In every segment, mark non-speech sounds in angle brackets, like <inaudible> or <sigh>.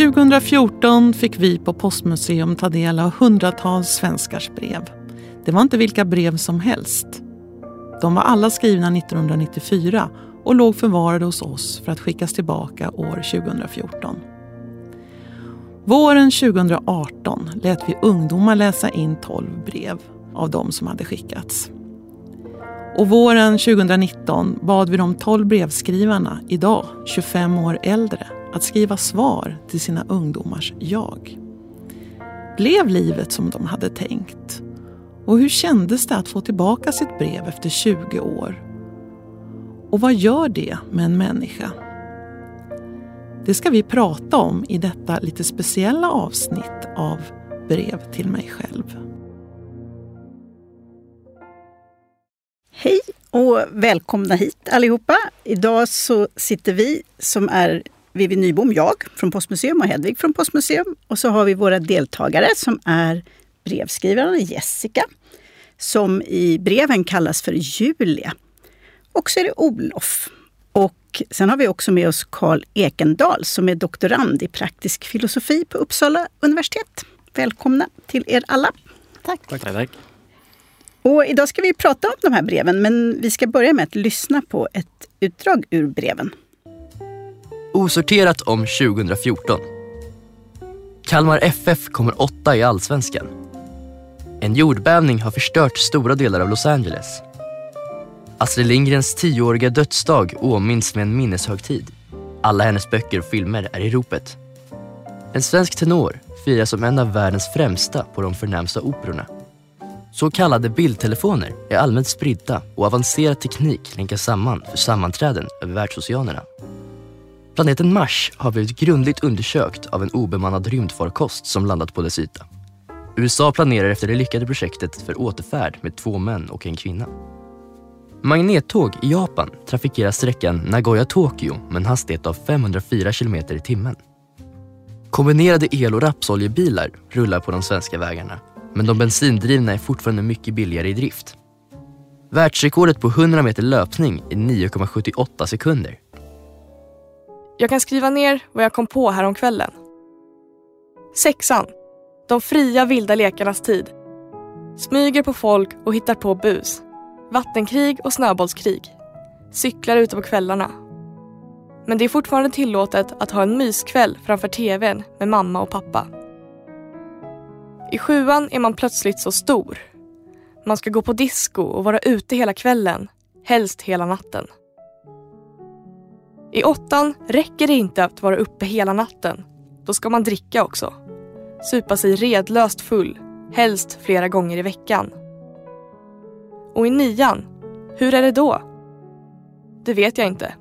2014 fick vi på Postmuseum ta del av hundratals svenskars brev. Det var inte vilka brev som helst. De var alla skrivna 1994 och låg förvarade hos oss för att skickas tillbaka år 2014. Våren 2018 lät vi ungdomar läsa in 12 brev av de som hade skickats. Och våren 2019 bad vi de 12 brevskrivarna, idag 25 år äldre, att skriva svar till sina ungdomars jag. Blev livet som de hade tänkt? Och hur kändes det att få tillbaka sitt brev efter 20 år? Och vad gör det med en människa? Det ska vi prata om i detta lite speciella avsnitt av Brev till mig själv. Hej och välkomna hit allihopa. Idag så sitter vi som är Vivi Nybom, jag från Postmuseum och Hedvig från Postmuseum. Och så har vi våra deltagare som är brevskrivaren Jessica, som i breven kallas för Julia. Och så är det Olof. Och sen har vi också med oss Karl Ekendal som är doktorand i praktisk filosofi på Uppsala universitet. Välkomna till er alla. Tack. tack, tack. Och idag ska vi prata om de här breven, men vi ska börja med att lyssna på ett utdrag ur breven. Osorterat om 2014. Kalmar FF kommer åtta i Allsvenskan. En jordbävning har förstört stora delar av Los Angeles. Astrid Lindgrens tioåriga dödsdag åminns med en minneshögtid. Alla hennes böcker och filmer är i ropet. En svensk tenor firas som en av världens främsta på de förnämsta operorna. Så kallade bildtelefoner är allmänt spridda och avancerad teknik länkas samman för sammanträden över världsoceanerna. Planeten Mars har blivit grundligt undersökt av en obemannad rymdfarkost som landat på dess yta. USA planerar efter det lyckade projektet för återfärd med två män och en kvinna. Magnettåg i Japan trafikerar sträckan Nagoya-Tokyo med en hastighet av 504 km i timmen. Kombinerade el och rapsoljebilar rullar på de svenska vägarna men de bensindrivna är fortfarande mycket billigare i drift. Världsrekordet på 100 meter löpning är 9,78 sekunder. Jag kan skriva ner vad jag kom på häromkvällen. Sexan. De fria vilda lekarnas tid. Smyger på folk och hittar på bus. Vattenkrig och snöbollskrig. Cyklar ute på kvällarna. Men det är fortfarande tillåtet att ha en myskväll framför tvn med mamma och pappa. I sjuan är man plötsligt så stor. Man ska gå på disco och vara ute hela kvällen, helst hela natten. I åttan räcker det inte att vara uppe hela natten. Då ska man dricka också. Supa sig redlöst full, helst flera gånger i veckan. Och i nian, hur är det då? Det vet jag inte.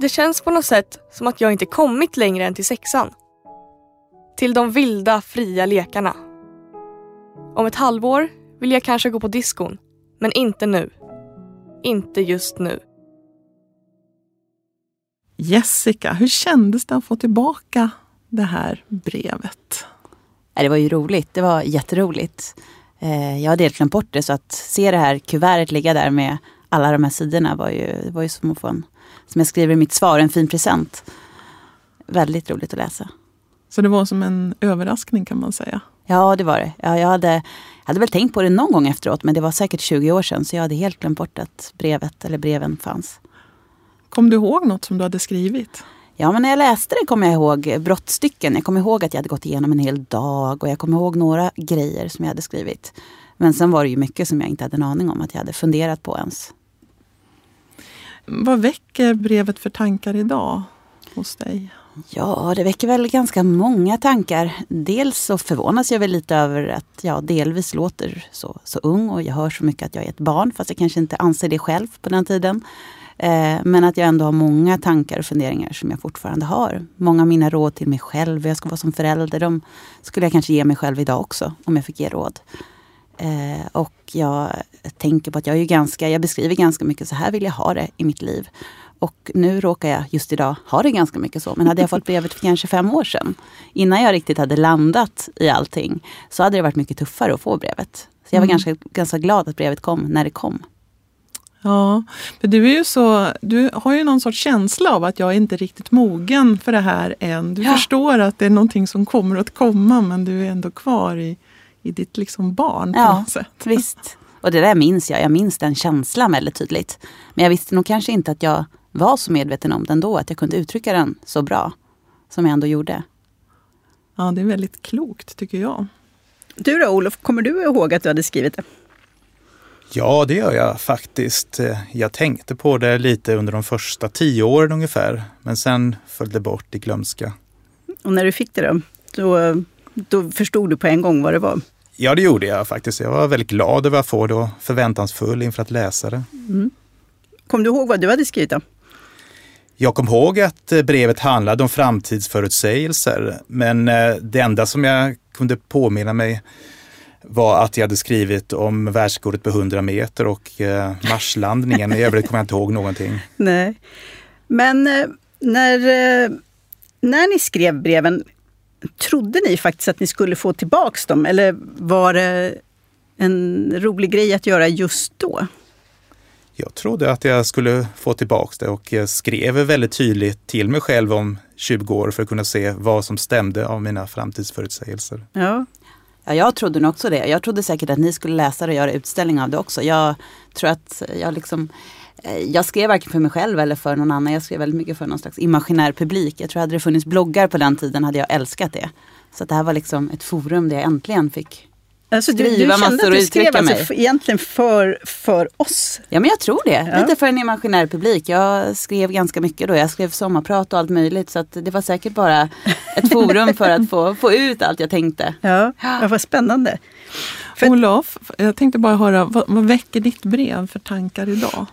Det känns på något sätt som att jag inte kommit längre än till sexan. Till de vilda, fria lekarna. Om ett halvår vill jag kanske gå på diskon, men inte nu. Inte just nu. Jessica, hur kändes det att få tillbaka det här brevet? Det var ju roligt. Det var jätteroligt. Eh, jag hade helt glömt bort det så att se det här kuvertet ligga där med alla de här sidorna var ju, var ju som att få en, som jag skriver i mitt svar, en fin present. Väldigt roligt att läsa. Så det var som en överraskning kan man säga? Ja, det var det. Ja, jag, hade, hade väl tänkt på det någon gång efteråt, men det var säkert 20 år sedan så jag hade helt glömt bort att brevet eller breven fanns. Kom du ihåg något som du hade skrivit? Ja, men när jag läste det kom jag ihåg brottstycken. Jag kom ihåg att jag hade gått igenom en hel dag och jag kom ihåg några grejer som jag hade skrivit. Men sen var det ju mycket som jag inte hade en aning om att jag hade funderat på ens. Vad väcker brevet för tankar idag hos dig? Ja, det väcker väl ganska många tankar. Dels så förvånas jag väl lite över att jag delvis låter så, så ung och jag hör så mycket att jag är ett barn fast jag kanske inte anser det själv på den tiden. Eh, men att jag ändå har många tankar och funderingar som jag fortfarande har. Många av mina råd till mig själv, hur jag ska vara som förälder, de skulle jag kanske ge mig själv idag också om jag fick ge råd. Eh, och jag tänker på att jag är ganska, jag beskriver ganska mycket, så här vill jag ha det i mitt liv. Och nu råkar jag just idag ha det ganska mycket så. Men hade jag fått brevet för kanske fem år sedan, innan jag riktigt hade landat i allting, så hade det varit mycket tuffare att få brevet. Så jag var mm. ganska, ganska glad att brevet kom när det kom. Ja, för du är ju så, du har ju någon sorts känsla av att jag är inte riktigt mogen för det här än. Du Ja. förstår att det är någonting som kommer att komma men du är ändå kvar i, i ditt liksom barn på Ja, något sätt. <laughs> visst. Och det där minns jag. Jag minns den känslan väldigt tydligt. Men jag visste nog kanske inte att jag var så medveten om den då. Att jag kunde uttrycka den så bra som jag ändå gjorde. Ja, det är väldigt klokt tycker jag. Du då Olof, kommer du ihåg att du hade skrivit det? Ja, det gör jag faktiskt. Eh, Jag tänkte på det lite under de första tio åren ungefär, men sen föll det bort i glömska. Och när du fick det då, då, då förstod du på en gång vad det var? Ja, det gjorde jag faktiskt. Jag var väldigt glad över att få det och förväntansfull inför att läsa det. Kom du ihåg vad du hade skrivit då? Jag kom ihåg att eh, brevet handlade om framtidsförutsägelser, men eh, det enda som jag kunde påminna mig var att jag hade skrivit om världsrekordet på 100 meter och eh, marslandningen. I övrigt kommer jag inte ihåg någonting. <laughs> Nej. Men eh, när, eh, när ni skrev breven, trodde ni faktiskt att ni skulle få tillbaks dem? Eller var det en rolig grej att göra just då? Jag trodde att jag skulle få tillbaks det och jag skrev väldigt tydligt till mig själv om 20 år för att kunna se vad som stämde av mina framtidsförutsägelser. Ja. Ja, jag trodde nog också det. Jag trodde säkert att ni skulle läsa det och göra utställning av det också. Jag tror att jag liksom eh, jag skrev varken för mig själv eller för någon annan. Jag skrev väldigt mycket för någon slags imaginär publik. Jag tror hade det funnits bloggar på den tiden hade jag älskat det. Så det här var liksom ett forum där jag äntligen fick Alltså, du, du Skriva kände massor att och du skrev uttrycka alltså mig. för, egentligen för, för oss? Ja men jag tror det. Ja. Lite för en imaginär publik. Jag skrev ganska mycket då. Jag skrev sommarprat och allt möjligt. Så att det var säkert bara ett forum för att få, få ut allt jag tänkte. Ja, ja vad spännande. För- Olof, jag tänkte bara höra, vad, vad väcker ditt brev för tankar idag?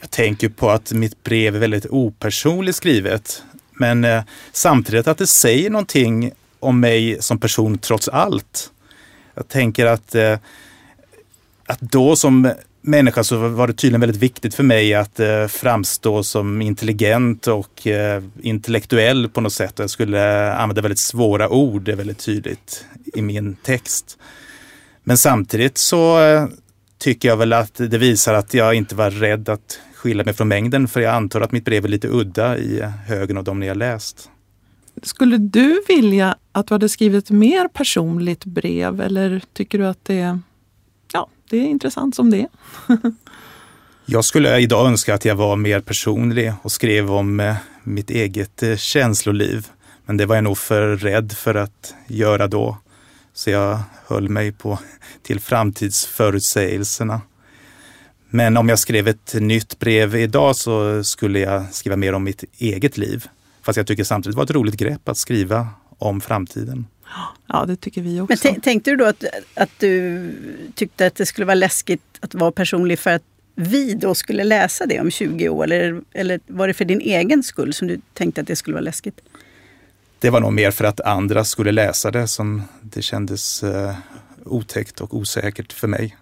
Jag tänker på att mitt brev är väldigt opersonligt skrivet, men eh, samtidigt att det säger någonting om mig som person trots allt. Jag tänker att, eh, att då som människa så var det tydligen väldigt viktigt för mig att eh, framstå som intelligent och eh, intellektuell på något sätt. Jag skulle använda väldigt svåra ord, det är väldigt tydligt i min text. Men samtidigt så eh, tycker jag väl att det visar att jag inte var rädd att skilja mig från mängden, för jag antar att mitt brev är lite udda i högen av de ni har läst. Skulle du vilja att du hade skrivit ett mer personligt brev eller tycker du att det, ja, det är intressant som det är? <laughs> Jag skulle idag önska att jag var mer personlig och skrev om eh, mitt eget eh, känsloliv. Men det var jag nog för rädd för att göra då. Så jag höll mig på <laughs> till framtidsförutsägelserna. Men om jag skrev ett nytt brev idag så skulle jag skriva mer om mitt eget liv. Fast jag tycker samtidigt det var ett roligt grepp att skriva om framtiden. Ja, det tycker vi Men också. tänk- tänkte du då att, att du tyckte att det skulle vara läskigt att vara personlig för att vi då skulle läsa det om 20 år? Eller, eller var det för din egen skull som du tänkte att det skulle vara läskigt? Det var nog mer för att andra skulle läsa det som det kändes eh, otäckt och osäkert för mig.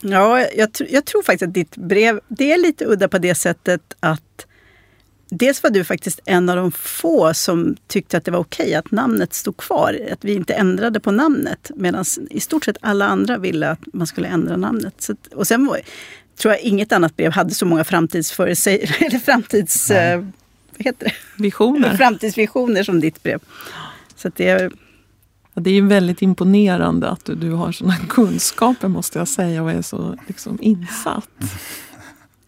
Ja, jag, tr- jag tror faktiskt att ditt brev, det är lite udda på det sättet att dels var du faktiskt en av de få som tyckte att det var okej att namnet stod kvar, att vi inte ändrade på namnet. Medan i stort sett alla andra ville att man skulle ändra namnet. Så, och sen var, tror jag inget annat brev hade så många framtidsförutsägelser, <laughs> eller framtids... Eh, vad heter det? Visioner. Framtidsvisioner som ditt brev. Så det är, Ja, Det är väldigt imponerande att du, du har sådana <laughs> kunskaper måste jag säga och är så liksom, insatt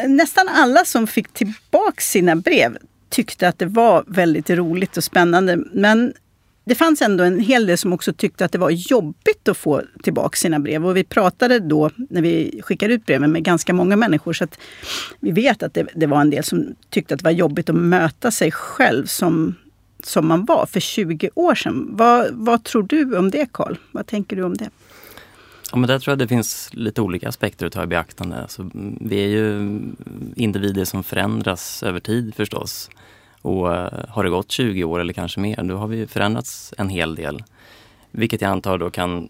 nästan alla som fick tillbaka sina brev tyckte att det var väldigt roligt och spännande. Men det fanns ändå en hel del som också tyckte att det var jobbigt att få tillbaka sina brev. Och vi pratade då, när vi skickade ut breven, med ganska många människor. Så att vi vet att det, det var en del som tyckte att det var jobbigt att möta sig själv som, som man var för 20 år sedan. Vad, vad tror du om det, Karl? Vad tänker du om det? Ja, men där tror jag det finns lite olika aspekter att ta i beaktande. Alltså, vi är ju individer som förändras över tid förstås. Och eh, har det gått 20 år eller kanske mer, då har vi förändrats en hel del. Vilket jag antar då kan,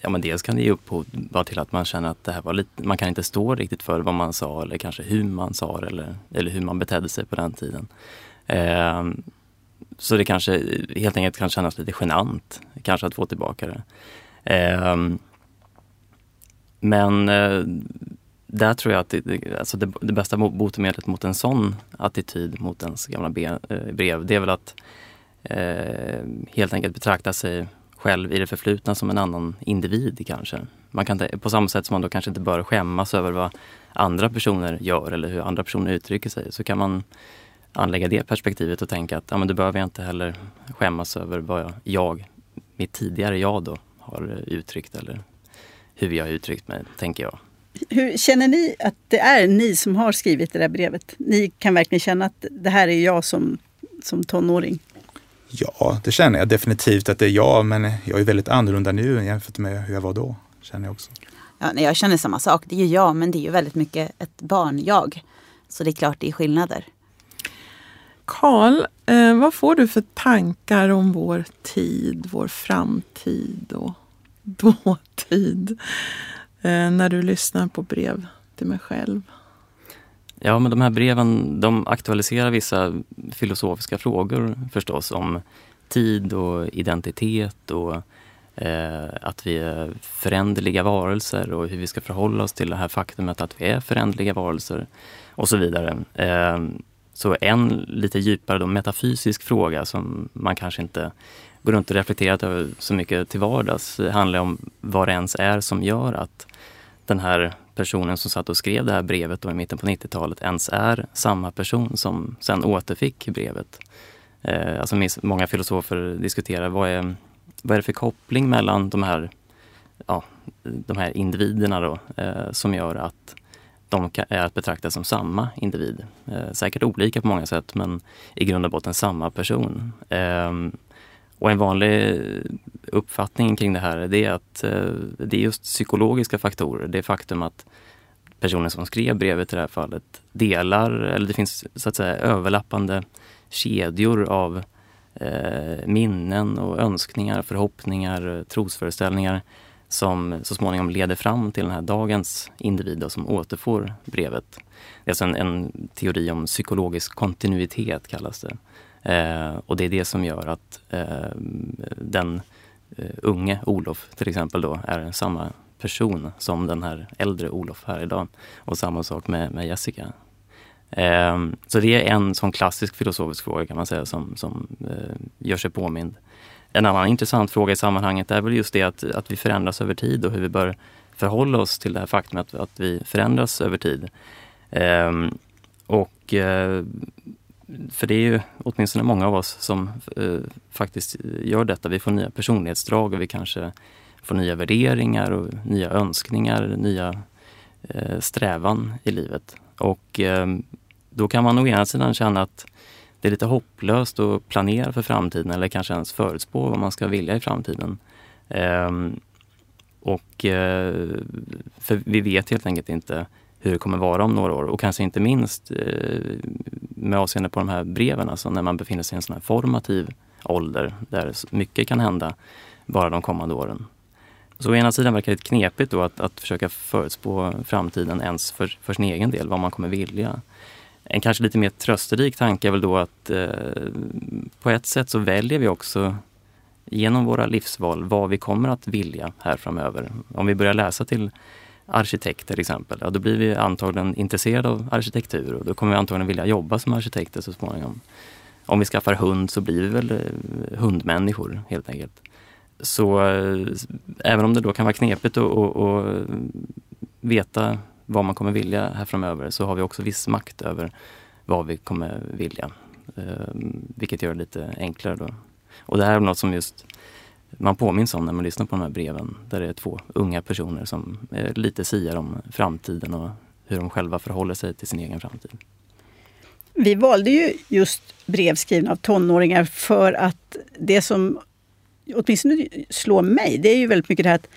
ja men dels kan det ge upphov till att man känner att det här var lite, man kan inte stå riktigt för vad man sa eller kanske hur man sa det eller, eller hur man betedde sig på den tiden. Eh, så det kanske helt enkelt kan kännas lite genant, kanske att få tillbaka det. Eh, men eh, där tror jag att det, alltså det, det bästa botemedlet mot en sån attityd mot ens gamla be, eh, brev, det är väl att eh, helt enkelt betrakta sig själv i det förflutna som en annan individ kanske. Man kan, på samma sätt som man då kanske inte bör skämmas över vad andra personer gör eller hur andra personer uttrycker sig så kan man anlägga det perspektivet och tänka att ja, men då behöver jag inte heller skämmas över vad jag, mitt tidigare jag då, har uttryckt eller hur jag har uttryckt mig, tänker jag. Hur Känner ni att det är ni som har skrivit det där brevet? Ni kan verkligen känna att det här är jag som, som tonåring? Ja, det känner jag definitivt att det är jag, men jag är väldigt annorlunda nu jämfört med hur jag var då. Känner jag också. Ja, jag känner samma sak. Det är ju jag, men det är ju väldigt mycket ett barn-jag. Så det är klart det är skillnader. Karl, eh, vad får du för tankar om vår tid, vår framtid och <laughs> dåtid eh, när du lyssnar på brev till mig själv? Ja, men de här breven de aktualiserar vissa filosofiska frågor förstås om tid och identitet och eh, att vi är föränderliga varelser och hur vi ska förhålla oss till det här faktumet att vi är föränderliga varelser och så vidare. Eh, så en lite djupare då, metafysisk fråga som man kanske inte går runt och reflekterat över så mycket till vardags handlar om vad det ens är som gör att den här personen som satt och skrev det här brevet då i mitten på 90-talet ens är samma person som sen återfick brevet. Eh, alltså många filosofer diskuterar vad är, vad är det för koppling mellan de här, ja, de här individerna då, eh, som gör att de är att betrakta som samma individ. Eh, säkert olika på många sätt men i grund och botten samma person. Ehm, och en vanlig uppfattning kring det här är att eh, det är just psykologiska faktorer. Det faktum att personen som skrev brevet i det här fallet delar, eller det finns så att säga överlappande kedjor av eh, minnen och önskningar, förhoppningar, trosföreställningar som så småningom leder fram till den här dagens individ som återfår brevet. Det är alltså en, en teori om psykologisk kontinuitet kallas det. Eh, och det är det som gör att eh, den eh, unge Olof till exempel då är samma person som den här äldre Olof här idag. Och samma sak med, med Jessica. Eh, så det är en sån klassisk filosofisk fråga kan man säga som, som eh, gör sig påmind. En annan intressant fråga i sammanhanget är väl just det att, att vi förändras över tid och hur vi bör förhålla oss till det här faktumet att, att vi förändras över tid. Eh, och eh, för det är ju åtminstone många av oss som eh, faktiskt gör detta. Vi får nya personlighetsdrag och vi kanske får nya värderingar och nya önskningar, nya eh, strävan i livet. Och eh, då kan man å ena sidan känna att det är lite hopplöst att planera för framtiden eller kanske ens förutspå vad man ska vilja i framtiden. Ehm, och eh, för vi vet helt enkelt inte hur det kommer vara om några år och kanske inte minst eh, med avseende på de här breven, alltså när man befinner sig i en sån här formativ ålder där mycket kan hända bara de kommande åren. Så å ena sidan verkar det knepigt då att, att försöka förutspå framtiden ens för, för sin egen del, vad man kommer vilja. En kanske lite mer trösterik tanke är väl då att eh, på ett sätt så väljer vi också genom våra livsval vad vi kommer att vilja här framöver. Om vi börjar läsa till arkitekt till exempel, ja, då blir vi antagligen intresserade av arkitektur och då kommer vi antagligen vilja jobba som arkitekter så småningom. Om vi skaffar hund så blir vi väl eh, hundmänniskor helt enkelt. Så eh, även om det då kan vara knepigt att, veta vad man kommer vilja här framöver så har vi också viss makt över vad vi kommer vilja. Eh, vilket gör det lite enklare då. Och det här är något som just man påminns om när man lyssnar på de här breven. Där det är två unga personer som eh, lite siar om framtiden och hur de själva förhåller sig till sin egen framtid. Vi valde ju just brev skrivna av tonåringar för att det som åtminstone slår mig, det är ju väldigt mycket det här att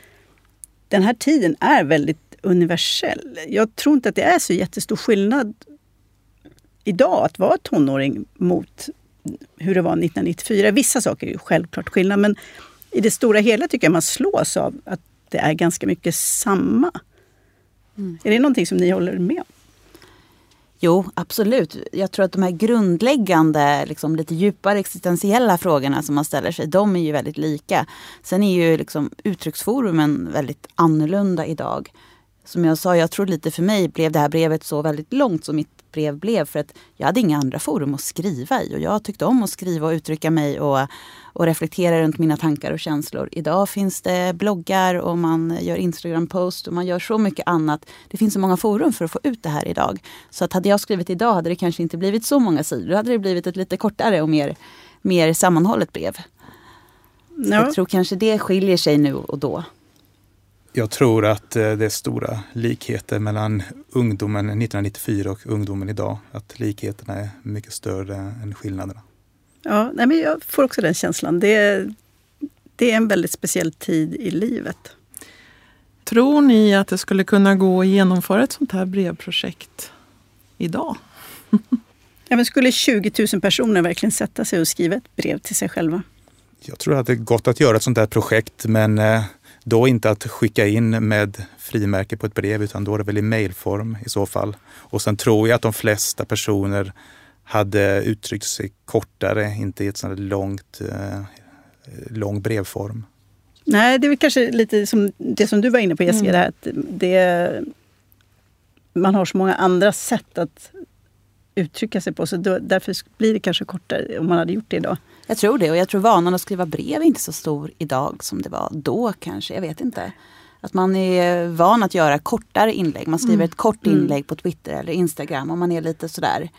den här tiden är väldigt universell. Jag tror inte att det är så jättestor skillnad idag att vara tonåring mot hur det var 1994. Vissa saker är ju självklart skillnad men i det stora hela tycker jag man slås av att det är ganska mycket samma. Mm. Är det någonting som ni håller med om? Jo, absolut. Jag tror att de här grundläggande, liksom, lite djupare existentiella frågorna som man ställer sig, de är ju väldigt lika. Sen är ju liksom, uttrycksforumen väldigt annorlunda idag. som jag sa, jag tror lite för mig blev det här brevet så väldigt långt så mitt brev blev för att jag hade inga andra forum att skriva i och jag tyckte om att skriva och uttrycka mig och, och reflektera runt mina tankar och känslor. Idag finns det bloggar och man gör Instagram-post och man gör så mycket annat. Det finns så många forum för att få ut det här idag. Så att hade jag skrivit idag hade det kanske inte blivit så många sidor. Då hade det blivit ett lite kortare och mer, mer sammanhållet brev. Ja. Jag tror kanske det skiljer sig nu och då. Jag tror att eh, det är stora likheter mellan ungdomen 1994 och ungdomen idag. Att likheterna är mycket större än skillnaderna. Ja, nej, men jag får också den känslan. Det är, det är en väldigt speciell tid i livet. Tror ni att det skulle kunna gå att genomföra ett sånt här brevprojekt idag? <laughs> Ja, men skulle 20 000 personer verkligen sätta sig och skriva ett brev till sig själva? Jag tror att det är gott att göra ett sånt här projekt men eh, då inte att skicka in med frimärke på ett brev utan då är det väl i mejlform i så fall. Och sen tror jag att de flesta personer hade uttryckt sig kortare, inte i ett sånt långt, eh, lång brevform. Nej, det är väl kanske lite som det som du var inne på Jessica, det här att det, man har så många andra sätt att uttrycka sig på. Så då, därför blir det kanske kortare om man hade gjort det idag. Jag tror det och jag tror vanan att skriva brev är inte så stor idag som det var då kanske. Jag vet inte. Att man är van att göra kortare inlägg. Man skriver ett kort inlägg på Twitter eller Instagram och man är lite sådär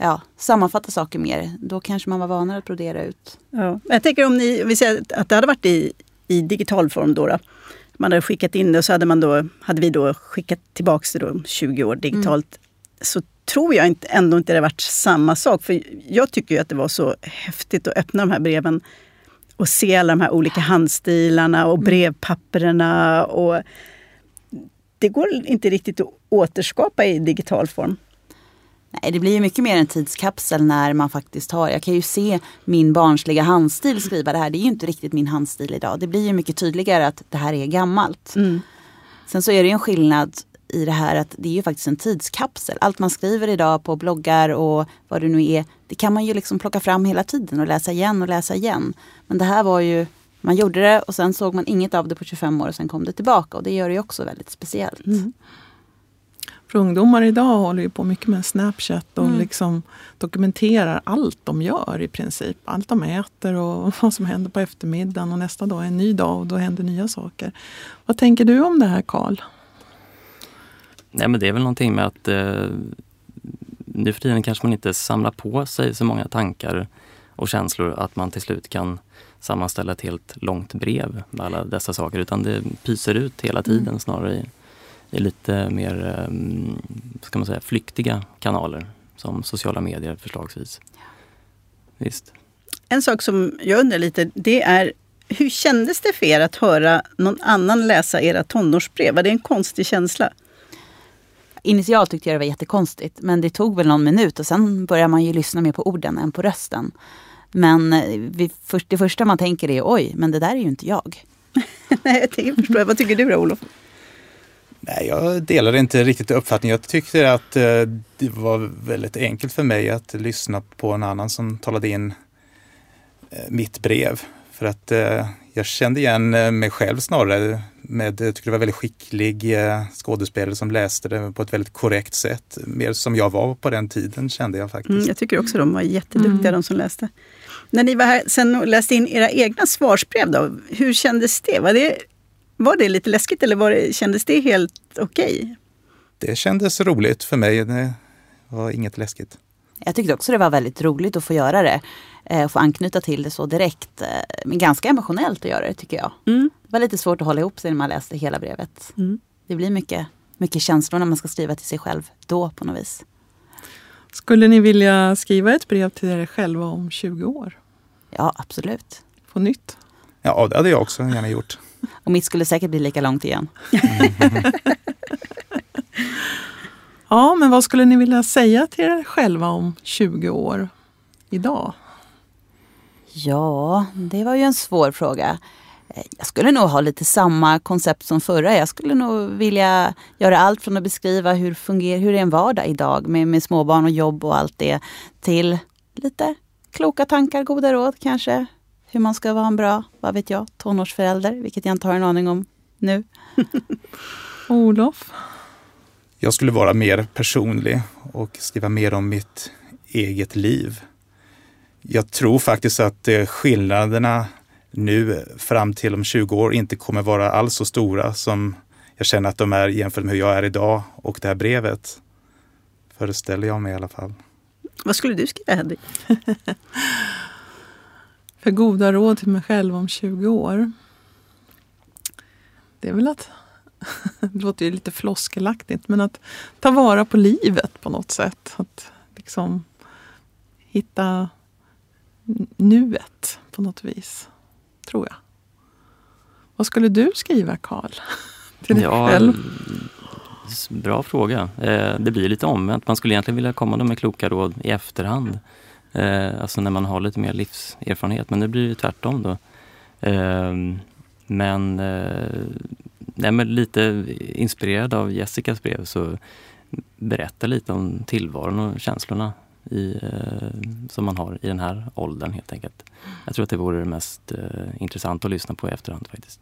ja, sammanfatta saker mer. Då kanske man var vanare att brodera ut. Ja. Jag tänker om ni, vi säger att det hade varit i, i digital form då, då. Man hade skickat in det och så hade, man då, hade vi då skickat tillbaka det då 20 år digitalt. Så tror jag inte, ändå inte det varit samma sak. För jag tycker ju att det var så häftigt att öppna de här breven och se alla de här olika handstilarna och brevpapperna. Och det går inte riktigt att återskapa i digital form. Nej, det blir ju mycket mer en tidskapsel när man faktiskt har. Jag kan ju se min barnsliga handstil skriva det här. Det är ju inte riktigt min handstil idag. Det blir ju mycket tydligare att det här är gammalt. Sen så är det ju en skillnad i det här att det är ju faktiskt en tidskapsel. Allt man skriver idag på bloggar och vad det nu är. Det kan man ju liksom plocka fram hela tiden och läsa igen och läsa igen. Men det här var ju, man gjorde det och sen såg man inget av det på 25 år och sen kom det tillbaka. Och det gör det ju också väldigt speciellt. För ungdomar idag håller ju på mycket med Snapchat och liksom dokumenterar allt de gör i princip. Allt de äter och <laughs> vad som händer på eftermiddagen och nästa dag är en ny dag och då händer nya saker. Vad tänker du om det här Karl? Nej men det är väl någonting med att eh, nu för tiden kanske man inte samlar på sig så många tankar och känslor att man till slut kan sammanställa ett helt långt brev med alla dessa saker utan det pyser ut hela tiden snarare i, i lite mer eh, ska man säga, flyktiga kanaler som sociala medier förslagsvis. Visst. En sak som jag undrar lite, det är hur kändes det för er att höra någon annan läsa era tonårsbrev? Var det en konstig känsla? Initialt tyckte jag det var jättekonstigt men det tog väl någon minut och sen börjar man ju lyssna mer på orden än på rösten. Men eh, vi, det första man tänker är oj, men det där är ju inte jag. <laughs> Nej, jag tänker förstå. Vad tycker du då Olof? Nej, jag delade inte riktigt uppfattningen. Jag tyckte att eh, det var väldigt enkelt för mig att lyssna på en annan som talade in eh, mitt brev. För att eh, jag kände igen eh, mig själv snarare. Med, jag tycker det var väldigt skicklig eh, skådespelare som läste det på ett väldigt korrekt sätt. Mer som jag var på den tiden kände jag faktiskt. Mm, jag tycker också de var jätteduktiga de som läste. När ni var här sen och läste in era egna svarsbrev då, hur kändes det? Var det, var det lite läskigt eller var det, kändes det helt okej? Det kändes roligt för mig. Det var inget läskigt. Jag tyckte också det var väldigt roligt att få göra det. Eh, få anknyta till det så direkt. Eh, men ganska emotionellt att göra det tycker jag. Mm. Det var lite svårt att hålla ihop sig när man läste hela brevet. Mm. Det blir mycket, mycket känslor när man ska skriva till sig själv då på något vis. Skulle ni vilja skriva ett brev till er själva om 20 år? Ja, absolut. På nytt? Ja, det hade jag också gärna gjort. <laughs> Och mitt skulle säkert bli lika långt igen. <laughs> Ja, men vad skulle ni vilja säga till er själva om 20 år idag? Ja, det var ju en svår fråga. Eh, Jag skulle nog ha lite samma koncept som förra. Jag skulle nog vilja göra allt från att beskriva hur, funger, hur är en vardag idag med, med småbarn och jobb och allt det till lite kloka tankar, goda råd kanske. Hur man ska vara en bra, vad vet jag, tonårsförälder, vilket jag inte har en aning om nu. <laughs> Olof? Jag skulle vara mer personlig och skriva mer om mitt eget liv. Jag tror faktiskt att eh, skillnaderna nu fram till om 20 år inte kommer vara alls så stora som jag känner att de är jämfört med hur jag är idag och det här brevet. Föreställer jag mig i alla fall. Vad skulle du skriva Hedvig? <laughs> För goda råd till mig själv om 20 år. Det är väl att, <laughs> det låter ju lite floskelaktigt, men att ta vara på livet på något sätt. Att liksom hitta nuet på något vis, tror jag. Vad skulle du skriva, Karl? <laughs> Till dig Ja, själv? bra fråga. Eh, Det blir lite omvänt. Man skulle egentligen vilja komma med kloka råd i efterhand. Eh, Alltså när man har lite mer livserfarenhet. Men nu blir det tvärtom då. Eh, Men, nej, men lite inspirerad av Jessicas brev så berätta lite om tillvaron och känslorna i, eh, som man har i den här åldern helt enkelt. Jag tror att det vore det mest eh, intressant att lyssna på i efterhand faktiskt.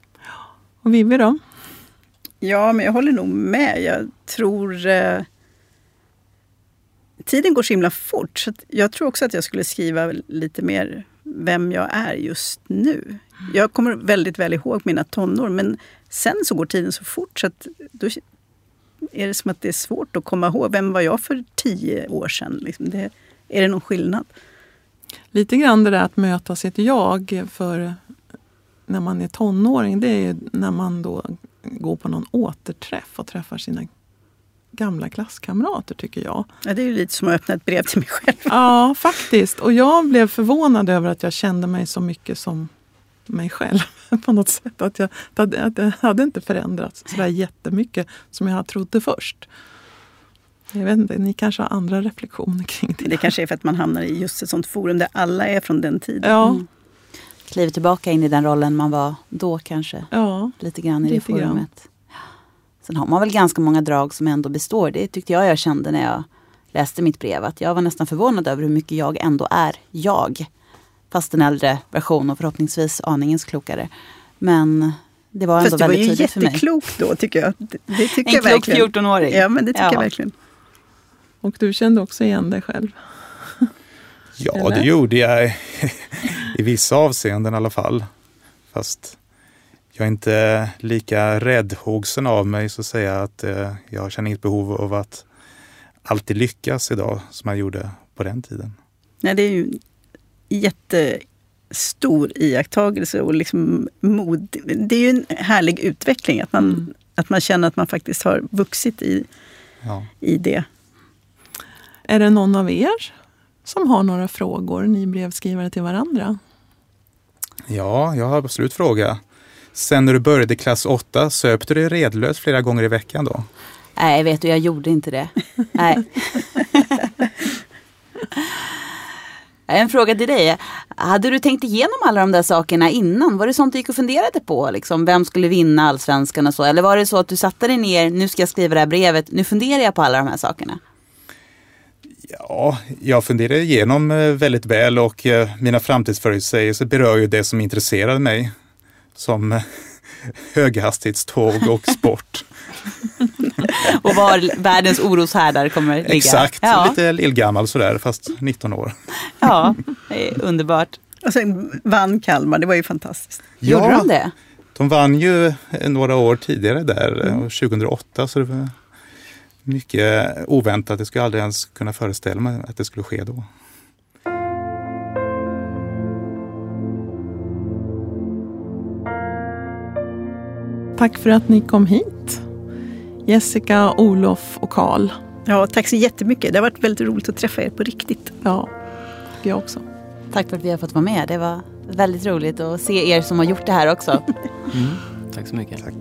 Och Vivi då? Ja, men jag håller nog med. Jag tror... Eh, tiden går så himla fort. Så att jag tror också att jag skulle skriva lite mer vem jag är just nu. Jag kommer väldigt väl ihåg mina tonår, men sen så går tiden så fort så att då är det som att det är svårt att komma ihåg. Vem var jag för tio år sedan? Liksom det, är det någon skillnad? Lite grann det där att möta sitt jag för när man är tonåring. Det är när man då går på någon återträff och träffar sina gamla klasskamrater tycker jag. Ja, det är ju lite som att öppna ett brev till mig själv. Ja, faktiskt. Och jag blev förvånad över att jag kände mig så mycket som mig själv <laughs> på något sätt. Att jag, att jag hade inte förändrats så där jättemycket som jag trodde först. Jag vet inte, ni kanske har andra reflektioner kring det. Det kanske är för att man hamnar i just ett sånt forum där alla är från den tiden. Ja, Mm. Kliver tillbaka in i den rollen man var då kanske. ja. Lite grann i det Lite grann. forumet. Sen har man väl ganska många drag som ändå består. Det tyckte jag jag kände när jag läste mitt brev. Att jag var nästan förvånad över hur mycket jag ändå är jag. Fast en äldre version och förhoppningsvis aningens klokare. Men det var ändå Fast du var väldigt ju tydligt för mig. jätteklok då tycker jag. Det, det tycker En jag klok verkligen. 14-åring. Ja, men det tycker Ja. jag verkligen. Och du kände också igen dig själv? <laughs> Ja, Eller? det gjorde jag <laughs> i vissa avseenden i alla fall. Fast jag är inte lika räddhågsen av mig så att säga att eh, jag känner inget behov av att alltid lyckas idag som jag gjorde på den tiden. Nej, det är ju jättestor iakttagelse och liksom mod. Det är ju en härlig utveckling att man, Mm. att man känner att man faktiskt har vuxit i, Ja. i det. Är det någon av er som har några frågor, ni brevskrivare till varandra? ja, jag har absolut fråga. Sen när du började i klass 8, söp du dig redlös flera gånger i veckan då? Nej, vet du, jag gjorde inte det. Nej. <laughs> En fråga till dig. Hade du tänkt igenom alla de där sakerna innan? Var det sånt du gick och funderade på? Liksom, vem skulle vinna allsvenskan och så? Eller var det så att du satte dig ner, nu ska jag skriva det här brevet, nu funderar jag på alla de här sakerna? Ja, jag funderade igenom eh, väldigt väl och eh, mina framtidsförutsägelser berör ju det som intresserade mig. Som eh, höghastighetståg och sport. <laughs> Och var världens oroshärdar kommer ligga? Exakt, Ja, lite lillgammal sådär, fast 19 år. ja underbart. Och sen vann Kalmar, det var ju fantastiskt. Gjorde de det? De vann ju eh, några år tidigare där, eh, 2008, så det var mycket oväntat. Jag skulle aldrig ens kunna föreställa mig att det skulle ske då. Tack för att ni kom hit. Jessica, Olof och Karl. Ja, tack så jättemycket. Det har varit väldigt roligt att träffa er på riktigt. Ja, jag också. Tack för att vi har fått vara med. Det var väldigt roligt att se er som har gjort det här också. <laughs> Mm. Tack så mycket. Tack.